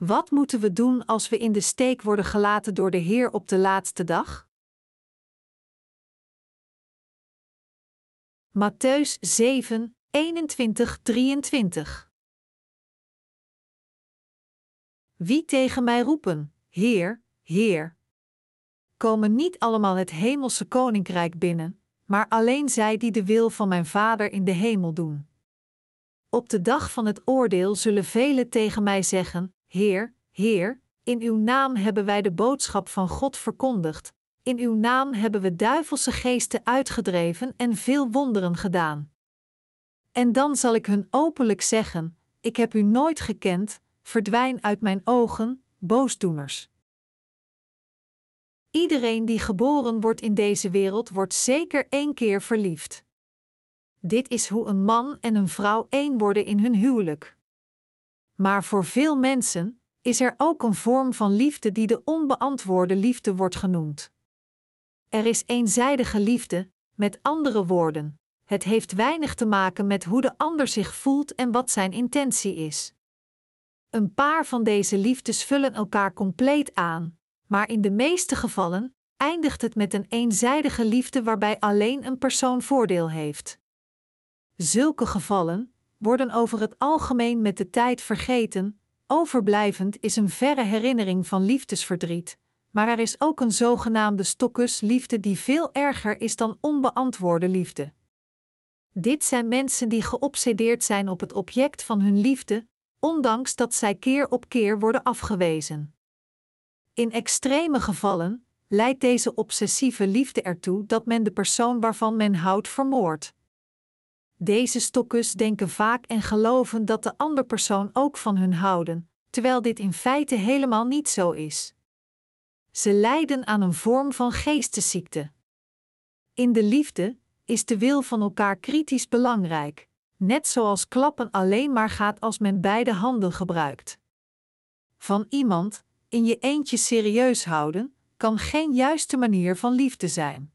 Wat moeten we doen als we in de steek worden gelaten door de Heer op de laatste dag? Matthäus 7, 21, 23 Wie tegen mij roepen, Heer, Heer, komen niet allemaal het hemelse koninkrijk binnen, maar alleen zij die de wil van mijn Vader in de hemel doen. Op de dag van het oordeel zullen velen tegen mij zeggen: Heer, Heer, in uw naam hebben wij de boodschap van God verkondigd, in uw naam hebben we duivelse geesten uitgedreven en veel wonderen gedaan. En dan zal ik hun openlijk zeggen: Ik heb u nooit gekend, verdwijn uit mijn ogen, boosdoeners. Iedereen die geboren wordt in deze wereld wordt zeker één keer verliefd. Dit is hoe een man en een vrouw één worden in hun huwelijk. Maar voor veel mensen is er ook een vorm van liefde die de onbeantwoorde liefde wordt genoemd. Er is eenzijdige liefde, met andere woorden, het heeft weinig te maken met hoe de ander zich voelt en wat zijn intentie is. Een paar van deze liefdes vullen elkaar compleet aan, maar in de meeste gevallen eindigt het met een eenzijdige liefde waarbij alleen een persoon voordeel heeft. Zulke gevallen worden over het algemeen met de tijd vergeten, overblijvend is een verre herinnering van liefdesverdriet, maar er is ook een zogenaamde stokkusliefde die veel erger is dan onbeantwoorde liefde. Dit zijn mensen die geobsedeerd zijn op het object van hun liefde, ondanks dat zij keer op keer worden afgewezen. In extreme gevallen leidt deze obsessieve liefde ertoe dat men de persoon waarvan men houdt vermoordt. Deze stokkers denken vaak en geloven dat de andere persoon ook van hun houden, terwijl dit in feite helemaal niet zo is. Ze lijden aan een vorm van geestesziekte. In de liefde is de wil van elkaar kritisch belangrijk, net zoals klappen alleen maar gaat als men beide handen gebruikt. Van iemand in je eentje serieus houden kan geen juiste manier van liefde zijn.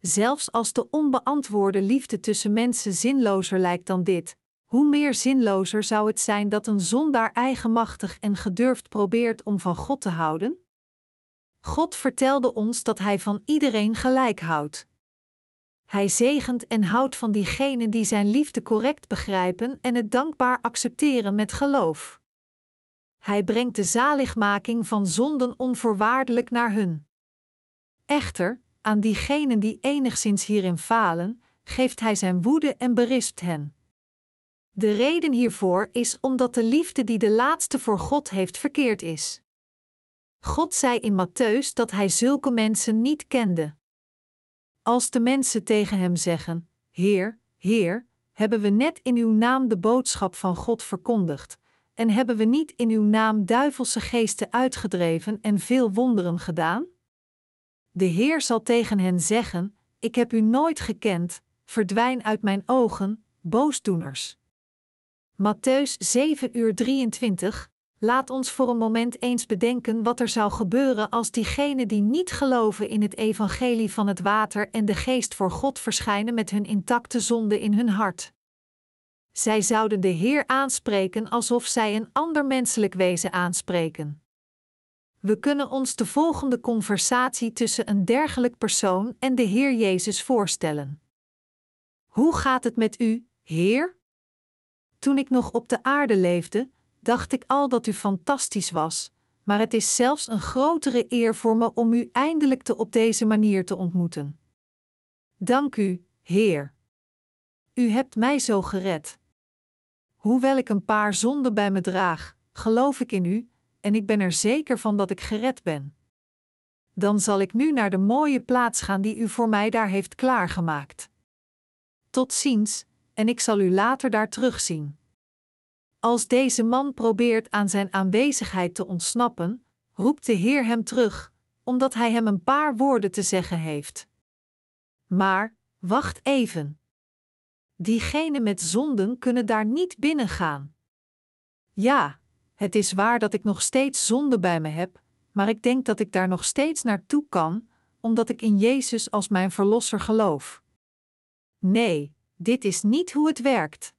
Zelfs als de onbeantwoorde liefde tussen mensen zinlozer lijkt dan dit, hoe meer zinlozer zou het zijn dat een zondaar eigenmachtig en gedurfd probeert om van God te houden? God vertelde ons dat Hij van iedereen gelijk houdt. Hij zegent en houdt van diegenen die Zijn liefde correct begrijpen en het dankbaar accepteren met geloof. Hij brengt de zaligmaking van zonden onvoorwaardelijk naar hun. Echter, aan diegenen die enigszins hierin falen, geeft Hij Zijn woede en berispt hen. De reden hiervoor is omdat de liefde die de laatste voor God heeft verkeerd is. God zei in Matthäus dat hij zulke mensen niet kende. Als de mensen tegen hem zeggen: Heer, Heer, hebben we net in uw naam de boodschap van God verkondigd, en hebben we niet in uw naam duivelse geesten uitgedreven en veel wonderen gedaan? De Heer zal tegen hen zeggen: Ik heb u nooit gekend, verdwijn uit mijn ogen, boosdoeners. Matthäus 7 uur 23, Laat ons voor een moment eens bedenken wat er zou gebeuren als diegenen die niet geloven in het evangelie van het water en de geest voor God verschijnen met hun intacte zonde in hun hart. Zij zouden de Heer aanspreken alsof zij een ander menselijk wezen aanspreken. We kunnen ons de volgende conversatie tussen een dergelijk persoon en de Heer Jezus voorstellen. Hoe gaat het met u, Heer? Toen ik nog op de aarde leefde, dacht ik al dat u fantastisch was, maar het is zelfs een grotere eer voor me om u eindelijk te op deze manier te ontmoeten. Dank u, Heer. U hebt mij zo gered. Hoewel ik een paar zonden bij me draag, geloof ik in u, en ik ben er zeker van dat ik gered ben. Dan zal ik nu naar de mooie plaats gaan die u voor mij daar heeft klaargemaakt. Tot ziens, en ik zal u later daar terugzien. Als deze man probeert aan zijn aanwezigheid te ontsnappen, roept de Heer hem terug, omdat hij hem een paar woorden te zeggen heeft. Maar, wacht even. Diegenen met zonden kunnen daar niet binnengaan. Ja, het is waar dat ik nog steeds zonde bij me heb, maar ik denk dat ik daar nog steeds naartoe kan, omdat ik in Jezus als mijn Verlosser geloof. Nee, dit is niet hoe het werkt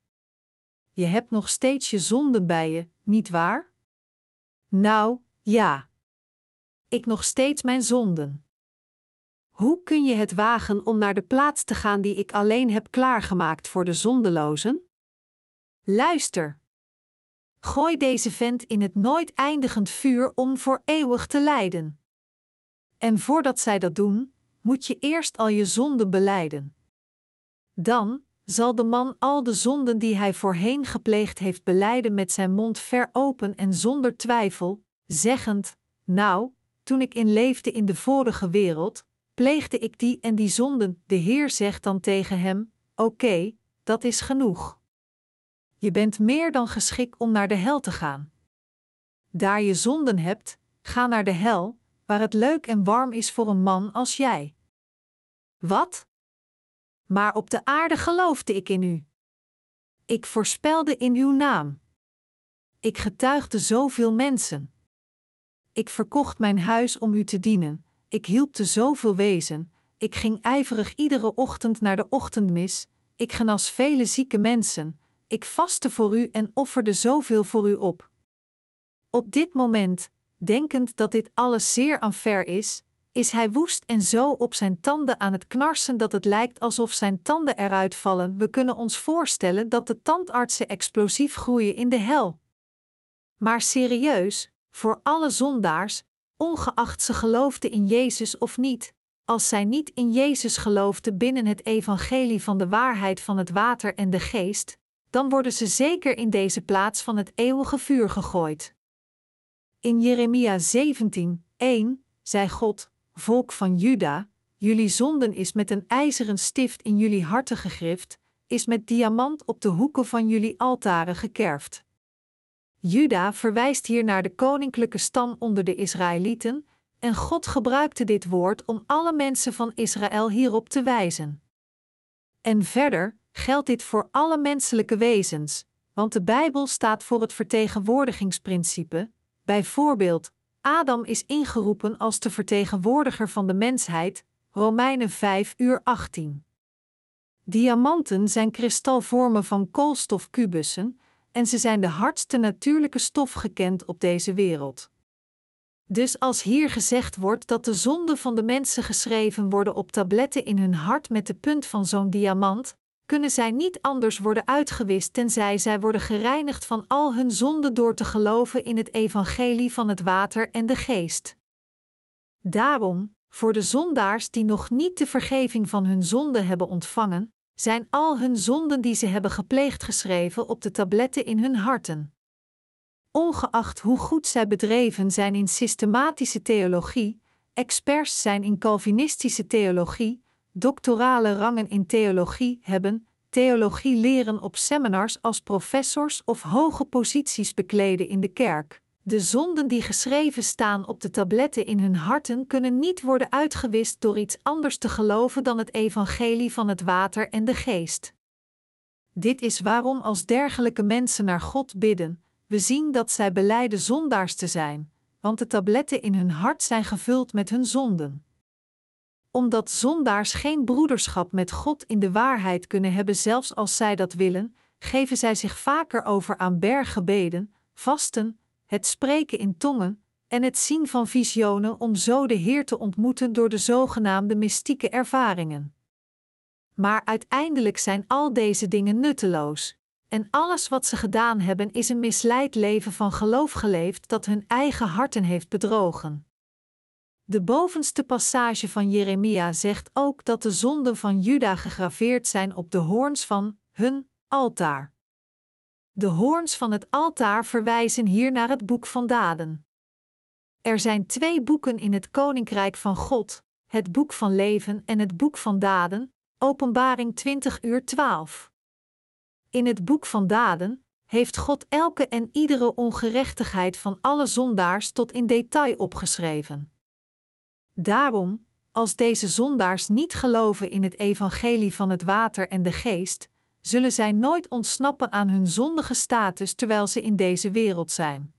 je hebt nog steeds je zonden bij je, niet waar? Nou, ja. Ik nog steeds mijn zonden. Hoe kun je het wagen om naar de plaats te gaan die ik alleen heb klaargemaakt voor de zondelozen? Luister. Gooi deze vent in het nooit eindigend vuur om voor eeuwig te lijden. En voordat zij dat doen, moet je eerst al je zonden beleiden. Dan zal de man al de zonden die hij voorheen gepleegd heeft beleiden met zijn mond ver open en zonder twijfel, zeggend: Nou, toen ik in leefde in de vorige wereld, pleegde ik die en die zonden. De Heer zegt dan tegen hem: Oké, dat is genoeg. Je bent meer dan geschikt om naar de hel te gaan. Daar je zonden hebt, ga naar de hel, waar het leuk en warm is voor een man als jij. Wat? Maar op de aarde geloofde ik in u. Ik voorspelde in uw naam. Ik getuigde zoveel mensen. Ik verkocht mijn huis om u te dienen, ik hielpte zoveel wezen, ik ging ijverig iedere ochtend naar de ochtendmis, ik genas vele zieke mensen, ik vastte voor u en offerde zoveel voor u op. Op dit moment, denkend dat dit alles zeer ver is, is hij woest en zo op zijn tanden aan het knarsen dat het lijkt alsof zijn tanden eruit vallen. We kunnen ons voorstellen dat de tandartsen explosief groeien in de hel. Maar serieus, voor alle zondaars, ongeacht ze geloofden in Jezus of niet, als zij niet in Jezus geloofden binnen het evangelie van de waarheid van het water en de geest, dan worden ze zeker in deze plaats van het eeuwige vuur gegooid. In Jeremia 17, 1, zei God: Volk van Juda, jullie zonden is met een ijzeren stift in jullie harten gegrift, is met diamant op de hoeken van jullie altaren gekerfd. Juda verwijst hier naar de koninklijke stam onder de Israëlieten, en God gebruikte dit woord om alle mensen van Israël hierop te wijzen. En verder geldt dit voor alle menselijke wezens, want de Bijbel staat voor het vertegenwoordigingsprincipe, bijvoorbeeld Adam is ingeroepen als de vertegenwoordiger van de mensheid, Romeinen 5 uur 18. Diamanten zijn kristalvormen van koolstofkubussen en ze zijn de hardste natuurlijke stof gekend op deze wereld. Dus als hier gezegd wordt dat de zonden van de mensen geschreven worden op tabletten in hun hart met de punt van zo'n diamant, kunnen zij niet anders worden uitgewist tenzij zij worden gereinigd van al hun zonden door te geloven in het evangelie van het water en de geest. Daarom, voor de zondaars die nog niet de vergeving van hun zonden hebben ontvangen, zijn al hun zonden die ze hebben gepleegd geschreven op de tabletten in hun harten. Ongeacht hoe goed zij bedreven zijn in systematische theologie, experts zijn in Calvinistische theologie, doctorale rangen in theologie hebben, theologie leren op seminars als professors of hoge posities bekleden in de kerk. De zonden die geschreven staan op de tabletten in hun harten kunnen niet worden uitgewist door iets anders te geloven dan het evangelie van het water en de geest. Dit is waarom als dergelijke mensen naar God bidden, we zien dat zij beleiden zondaars te zijn, want de tabletten in hun hart zijn gevuld met hun zonden omdat zondaars geen broederschap met God in de waarheid kunnen hebben, zelfs als zij dat willen, geven zij zich vaker over aan berggebeden, vasten, het spreken in tongen en het zien van visionen om zo de Heer te ontmoeten door de zogenaamde mystieke ervaringen. Maar uiteindelijk zijn al deze dingen nutteloos, en alles wat ze gedaan hebben is een misleid leven van geloof geleefd dat hun eigen harten heeft bedrogen. De bovenste passage van Jeremia zegt ook dat de zonden van Juda gegraveerd zijn op de hoorns van hun altaar. De hoorns van het altaar verwijzen hier naar het boek van daden. Er zijn twee boeken in het Koninkrijk van God: het boek van leven en het boek van daden, Openbaring 20 uur 12. In het boek van daden heeft God elke en iedere ongerechtigheid van alle zondaars tot in detail opgeschreven. Daarom, als deze zondaars niet geloven in het evangelie van het water en de geest, zullen zij nooit ontsnappen aan hun zondige status terwijl ze in deze wereld zijn.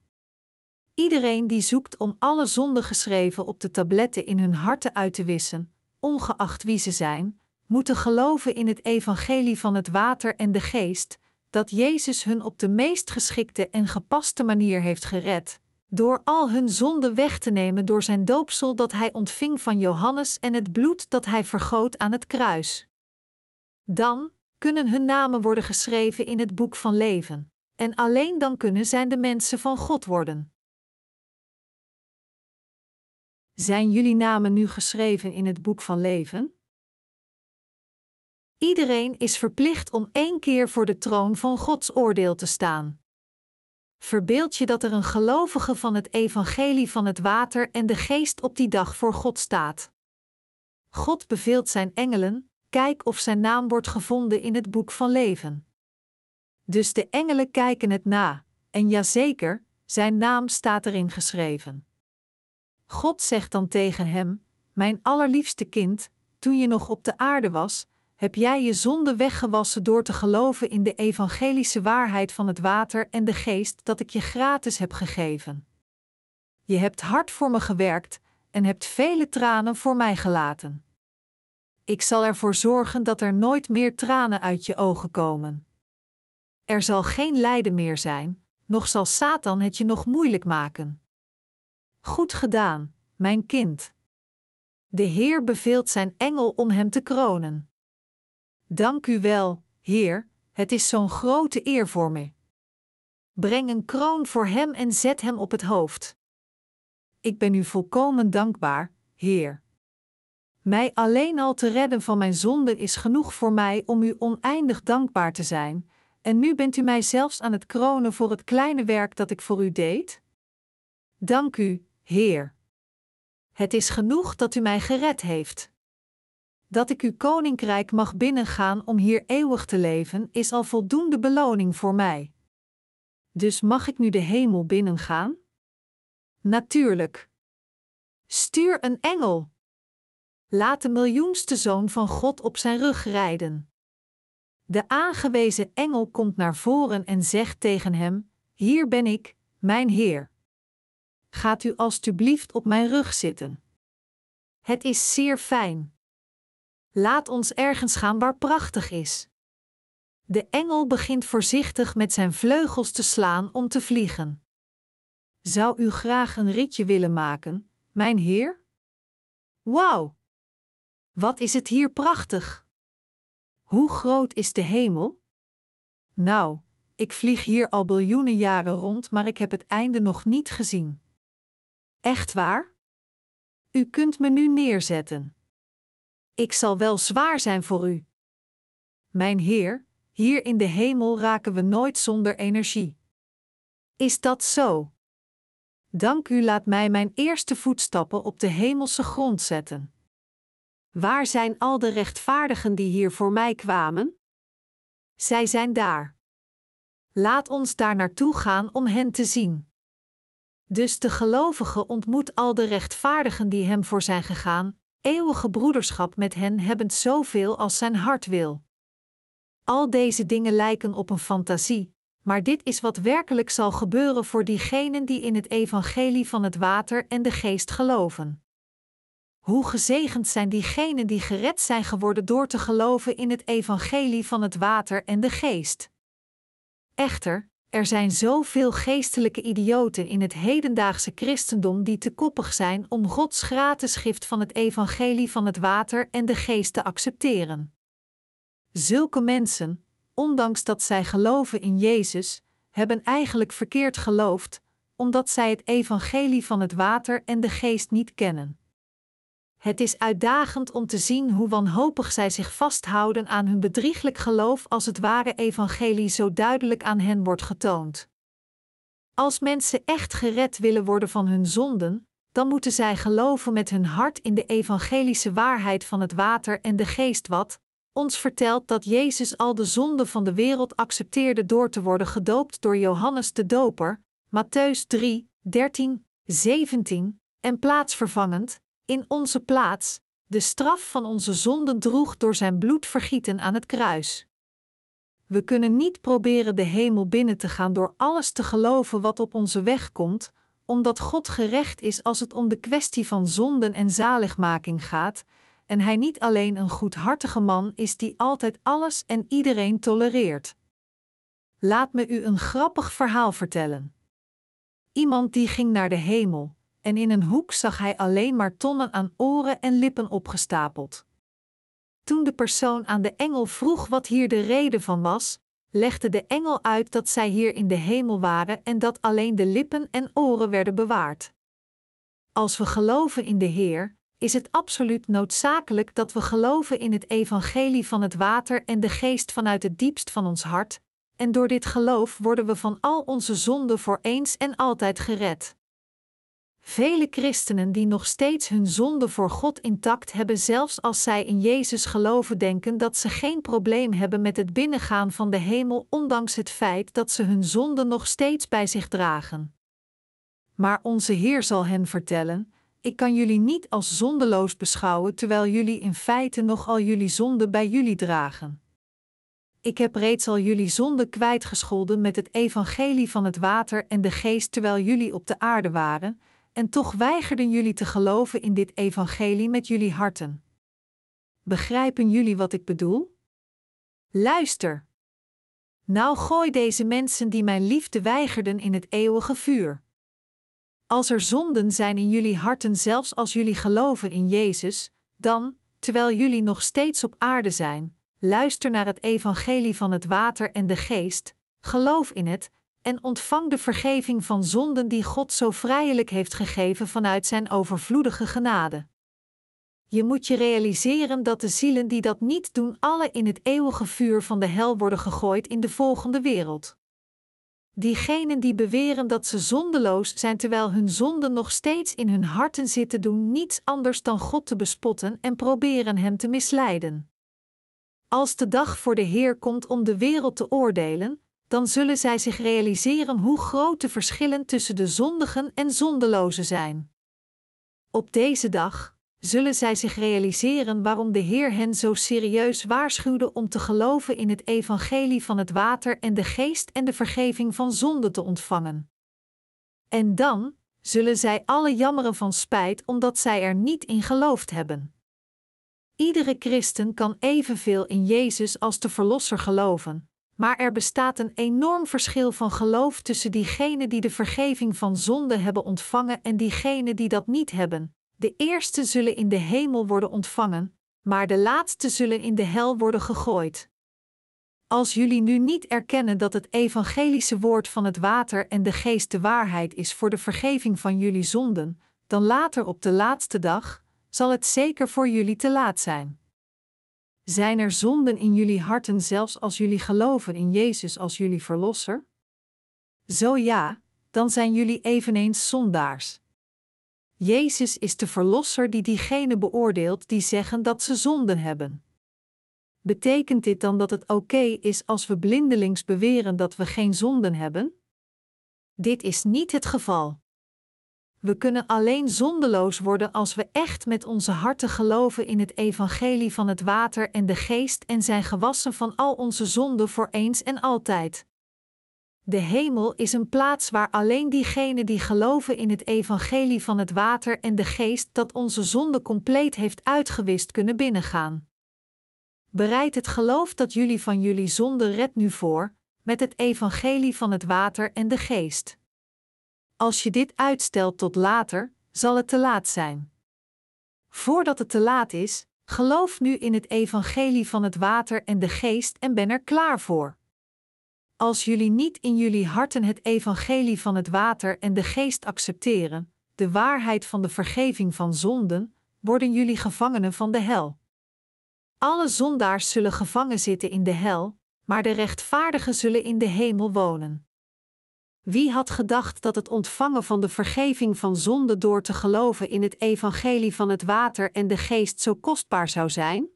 Iedereen die zoekt om alle zonden geschreven op de tabletten in hun harten uit te wissen, ongeacht wie ze zijn, moeten geloven in het evangelie van het water en de geest, dat Jezus hun op de meest geschikte en gepaste manier heeft gered, door al hun zonden weg te nemen door zijn doopsel dat hij ontving van Johannes en het bloed dat hij vergoot aan het kruis. Dan kunnen hun namen worden geschreven in het boek van leven, en alleen dan kunnen zij de mensen van God worden. Zijn jullie namen nu geschreven in het boek van leven? Iedereen is verplicht om één keer voor de troon van Gods oordeel te staan. Verbeeld je dat er een gelovige van het evangelie van het water en de geest op die dag voor God staat. God beveelt zijn engelen: kijk of zijn naam wordt gevonden in het boek van leven. Dus de engelen kijken het na, en jazeker, zijn naam staat erin geschreven. God zegt dan tegen hem: Mijn allerliefste kind, toen je nog op de aarde was, heb jij je zonde weggewassen door te geloven in de evangelische waarheid van het water en de geest dat ik je gratis heb gegeven. Je hebt hard voor me gewerkt en hebt vele tranen voor mij gelaten. Ik zal ervoor zorgen dat er nooit meer tranen uit je ogen komen. Er zal geen lijden meer zijn, nog zal Satan het je nog moeilijk maken. Goed gedaan, mijn kind. De Heer beveelt zijn engel om hem te kronen. Dank u wel, Heer, het is zo'n grote eer voor me. Breng een kroon voor hem en zet hem op het hoofd. Ik ben u volkomen dankbaar, Heer. Mij alleen al te redden van mijn zonde is genoeg voor mij om u oneindig dankbaar te zijn, en nu bent u mij zelfs aan het kronen voor het kleine werk dat ik voor u deed? Dank u, Heer. Het is genoeg dat u mij gered heeft. Dat ik uw koninkrijk mag binnengaan om hier eeuwig te leven, is al voldoende beloning voor mij. Dus mag ik nu de hemel binnengaan? Natuurlijk. Stuur een engel. Laat de miljoenste zoon van God op zijn rug rijden. De aangewezen engel komt naar voren en zegt tegen hem: Hier ben ik, mijn Heer. Gaat u alstublieft op mijn rug zitten. Het is zeer fijn. Laat ons ergens gaan waar prachtig is. De engel begint voorzichtig met zijn vleugels te slaan om te vliegen. Zou u graag een ritje willen maken, mijn heer? Wauw! Wat is het hier prachtig! Hoe groot is de hemel? Nou, ik vlieg hier al biljoenen jaren rond, maar ik heb het einde nog niet gezien. Echt waar? U kunt me nu neerzetten. Ik zal wel zwaar zijn voor u. Mijn Heer, hier in de hemel raken we nooit zonder energie. Is dat zo? Dank u, laat mij mijn eerste voetstappen op de hemelse grond zetten. Waar zijn al de rechtvaardigen die hier voor mij kwamen? Zij zijn daar. Laat ons daar naartoe gaan om hen te zien. Dus de gelovige ontmoet al de rechtvaardigen die hem voor zijn gegaan, eeuwige broederschap met hen hebbend zoveel als zijn hart wil. Al deze dingen lijken op een fantasie, maar dit is wat werkelijk zal gebeuren voor diegenen die in het evangelie van het water en de geest geloven. Hoe gezegend zijn diegenen die gered zijn geworden door te geloven in het evangelie van het water en de geest. Echter, er zijn zoveel geestelijke idioten in het hedendaagse christendom die te koppig zijn om Gods gratis gift van het evangelie van het water en de geest te accepteren. Zulke mensen, ondanks dat zij geloven in Jezus, hebben eigenlijk verkeerd geloofd, omdat zij het evangelie van het water en de geest niet kennen. Het is uitdagend om te zien hoe wanhopig zij zich vasthouden aan hun bedrieglijk geloof als het ware evangelie zo duidelijk aan hen wordt getoond. Als mensen echt gered willen worden van hun zonden, dan moeten zij geloven met hun hart in de evangelische waarheid van het water en de geest wat ons vertelt dat Jezus al de zonden van de wereld accepteerde door te worden gedoopt door Johannes de Doper, Matthäus 3, 13, 17, en plaatsvervangend, in onze plaats, de straf van onze zonden droeg door zijn bloed vergieten aan het kruis. We kunnen niet proberen de hemel binnen te gaan door alles te geloven wat op onze weg komt, omdat God gerecht is als het om de kwestie van zonden en zaligmaking gaat, en Hij niet alleen een goedhartige man is die altijd alles en iedereen tolereert. Laat me u een grappig verhaal vertellen. Iemand die ging naar de hemel, en in een hoek zag hij alleen maar tonnen aan oren en lippen opgestapeld. Toen de persoon aan de engel vroeg wat hier de reden van was, legde de engel uit dat zij hier in de hemel waren en dat alleen de lippen en oren werden bewaard. Als we geloven in de Heer, is het absoluut noodzakelijk dat we geloven in het evangelie van het water en de geest vanuit het diepst van ons hart, en door dit geloof worden we van al onze zonden voor eens en altijd gered. Vele christenen die nog steeds hun zonde voor God intact hebben, zelfs als zij in Jezus geloven, denken dat ze geen probleem hebben met het binnengaan van de hemel, ondanks het feit dat ze hun zonde nog steeds bij zich dragen. Maar onze Heer zal hen vertellen: Ik kan jullie niet als zondeloos beschouwen, terwijl jullie in feite nog al jullie zonde bij jullie dragen. Ik heb reeds al jullie zonde kwijtgescholden met het evangelie van het water en de geest terwijl jullie op de aarde waren, en toch weigerden jullie te geloven in dit evangelie met jullie harten. Begrijpen jullie wat ik bedoel? Luister. Nou gooi deze mensen die mijn liefde weigerden in het eeuwige vuur. Als er zonden zijn in jullie harten, zelfs als jullie geloven in Jezus, dan, terwijl jullie nog steeds op aarde zijn, luister naar het evangelie van het water en de geest, geloof in het en ontvang de vergeving van zonden die God zo vrijelijk heeft gegeven vanuit Zijn overvloedige genade. Je moet je realiseren dat de zielen die dat niet doen, alle in het eeuwige vuur van de hel worden gegooid in de volgende wereld. Diegenen die beweren dat ze zondeloos zijn terwijl hun zonden nog steeds in hun harten zitten, doen niets anders dan God te bespotten en proberen Hem te misleiden. Als de dag voor de Heer komt om de wereld te oordelen, dan zullen zij zich realiseren hoe groot de verschillen tussen de zondigen en zondelozen zijn. Op deze dag zullen zij zich realiseren waarom de Heer hen zo serieus waarschuwde om te geloven in het evangelie van het water en de geest en de vergeving van zonde te ontvangen. En dan zullen zij alle jammeren van spijt omdat zij er niet in geloofd hebben. Iedere christen kan evenveel in Jezus als de Verlosser geloven, maar er bestaat een enorm verschil van geloof tussen diegenen die de vergeving van zonde hebben ontvangen en diegenen die dat niet hebben. De eerste zullen in de hemel worden ontvangen, maar de laatste zullen in de hel worden gegooid. Als jullie nu niet erkennen dat het evangelische woord van het water en de geest de waarheid is voor de vergeving van jullie zonden, dan later op de laatste dag zal het zeker voor jullie te laat zijn. Zijn er zonden in jullie harten zelfs als jullie geloven in Jezus als jullie verlosser? Zo ja, dan zijn jullie eveneens zondaars. Jezus is de verlosser die diegenen beoordeelt die zeggen dat ze zonden hebben. Betekent dit dan dat het oké is als we blindelings beweren dat we geen zonden hebben? Dit is niet het geval. We kunnen alleen zondeloos worden als we echt met onze harten geloven in het evangelie van het water en de geest en zijn gewassen van al onze zonden voor eens en altijd. De hemel is een plaats waar alleen diegenen die geloven in het evangelie van het water en de geest dat onze zonde compleet heeft uitgewist kunnen binnengaan. Bereid het geloof dat jullie van jullie zonde redt nu voor, met het evangelie van het water en de geest. Als je dit uitstelt tot later, zal het te laat zijn. Voordat het te laat is, geloof nu in het evangelie van het water en de geest en ben er klaar voor. Als jullie niet in jullie harten het evangelie van het water en de geest accepteren, de waarheid van de vergeving van zonden, worden jullie gevangenen van de hel. Alle zondaars zullen gevangen zitten in de hel, maar de rechtvaardigen zullen in de hemel wonen. Wie had gedacht dat het ontvangen van de vergeving van zonde door te geloven in het evangelie van het water en de geest zo kostbaar zou zijn?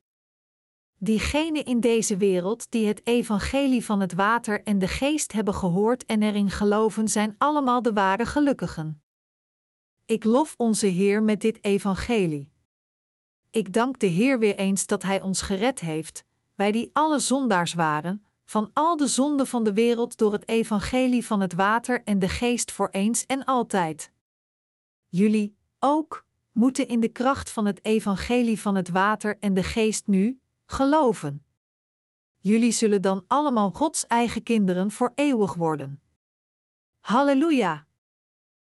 Diegenen in deze wereld die het evangelie van het water en de geest hebben gehoord en erin geloven, zijn allemaal de ware gelukkigen. Ik lof onze Heer met dit evangelie. Ik dank de Heer weer eens dat Hij ons gered heeft, wij die alle zondaars waren, van al de zonden van de wereld door het evangelie van het water en de geest voor eens en altijd. Jullie, ook, moeten in de kracht van het evangelie van het water en de geest nu geloven. Jullie zullen dan allemaal Gods eigen kinderen voor eeuwig worden. Halleluja!